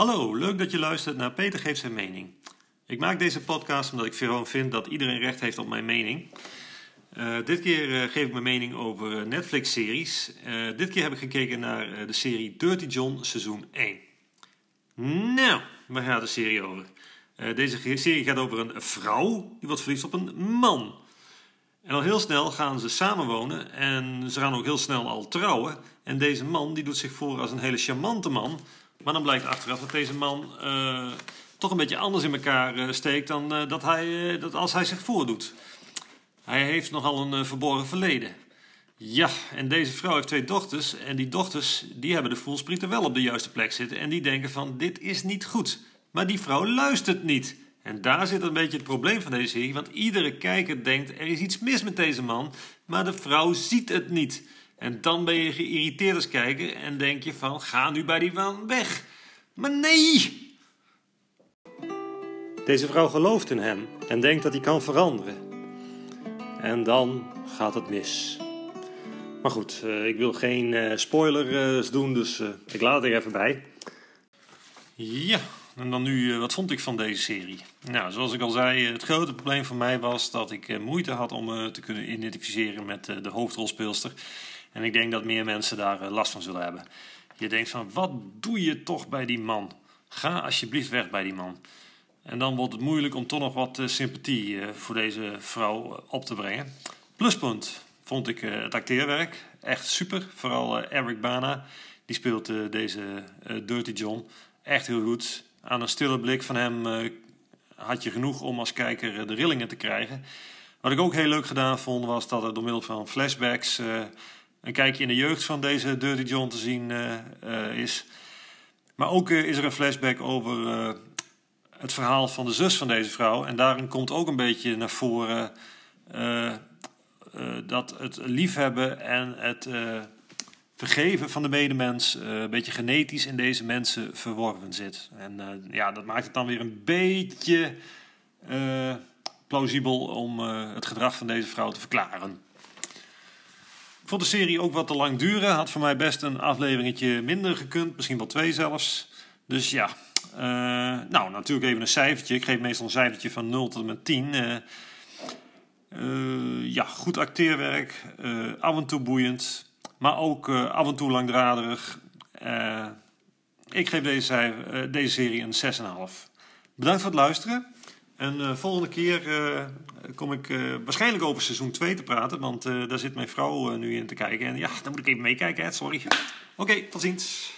Hallo, leuk dat je luistert naar Peter geeft zijn mening. Ik maak deze podcast omdat ik gewoon vind dat iedereen recht heeft op mijn mening. Uh, dit keer uh, geef ik mijn mening over Netflix-series. Uh, dit keer heb ik gekeken naar de serie Dirty John seizoen 1. Nou, waar gaat de serie over? deze serie gaat over een vrouw die wordt verliefd op een man. En al heel snel gaan ze samenwonen en ze gaan ook heel snel al trouwen. En deze man die doet zich voor als een hele charmante man. Maar dan blijkt achteraf dat deze man uh, toch een beetje anders in elkaar uh, steekt dan uh, dat, hij, dat als hij zich voordoet. Hij heeft nogal een verborgen verleden. Ja, en deze vrouw heeft twee dochters. En die dochters die hebben de voelsprieten wel op de juiste plek zitten. En die denken van dit is niet goed. Maar die vrouw luistert niet. En daar zit een beetje het probleem van deze serie. Want iedere kijker denkt er is iets mis met deze man. Maar de vrouw ziet het niet. En dan ben je geïrriteerd als kijker en denk je van ga nu bij die man weg. Maar nee! Deze vrouw gelooft in hem en denkt dat hij kan veranderen. En dan gaat het mis. Maar goed, eh, ik wil geen uh, spoilers doen, dus ik laat het er even bij. Ja, en dan nu, wat vond ik van deze serie? Nou, zoals ik al zei, het grote probleem voor mij was dat ik moeite had om me te kunnen identificeren met de hoofdrolspeelster. En ik denk dat meer mensen daar eh, last van zullen hebben. Je denkt van, wat doe je toch bij die man? Ga alsjeblieft weg bij die man. En dan wordt het moeilijk om toch nog wat eh, sympathie eh, voor deze vrouw op te brengen. Pluspunt vond ik het acteerwerk. Echt super. Vooral Eric Bana. Die speelt deze Dirty John echt heel goed. Aan een stille blik van hem had je genoeg om als kijker de rillingen te krijgen. Wat ik ook heel leuk gedaan vond, was dat er door middel van flashbacks een kijkje in de jeugd van deze Dirty John te zien uh, uh, is. Maar ook uh, is er een flashback over het verhaal van de zus van deze vrouw. En daarin komt ook een beetje naar voren dat het liefhebben en het vergeven van de medemens een beetje genetisch in deze mensen verworven zit. En ja, dat maakt het dan weer een beetje plausibel om het gedrag van deze vrouw te verklaren vond de serie ook wat te lang duren. Had voor mij best een afleveringetje minder gekund. Misschien wel twee zelfs. Dus ja. Uh, nou, natuurlijk even een cijfertje. Ik geef meestal een cijfertje van 0 tot en met 10. Uh, uh, ja, goed acteerwerk. af en toe boeiend. Maar ook af en toe langdradig. ik geef deze, deze serie een 6,5. Bedankt voor het luisteren. En uh, volgende keer uh, kom ik uh, waarschijnlijk over seizoen 2 te praten. Want daar zit mijn vrouw nu in te kijken. En ja, daar moet ik even meekijken, sorry. Oké, tot ziens.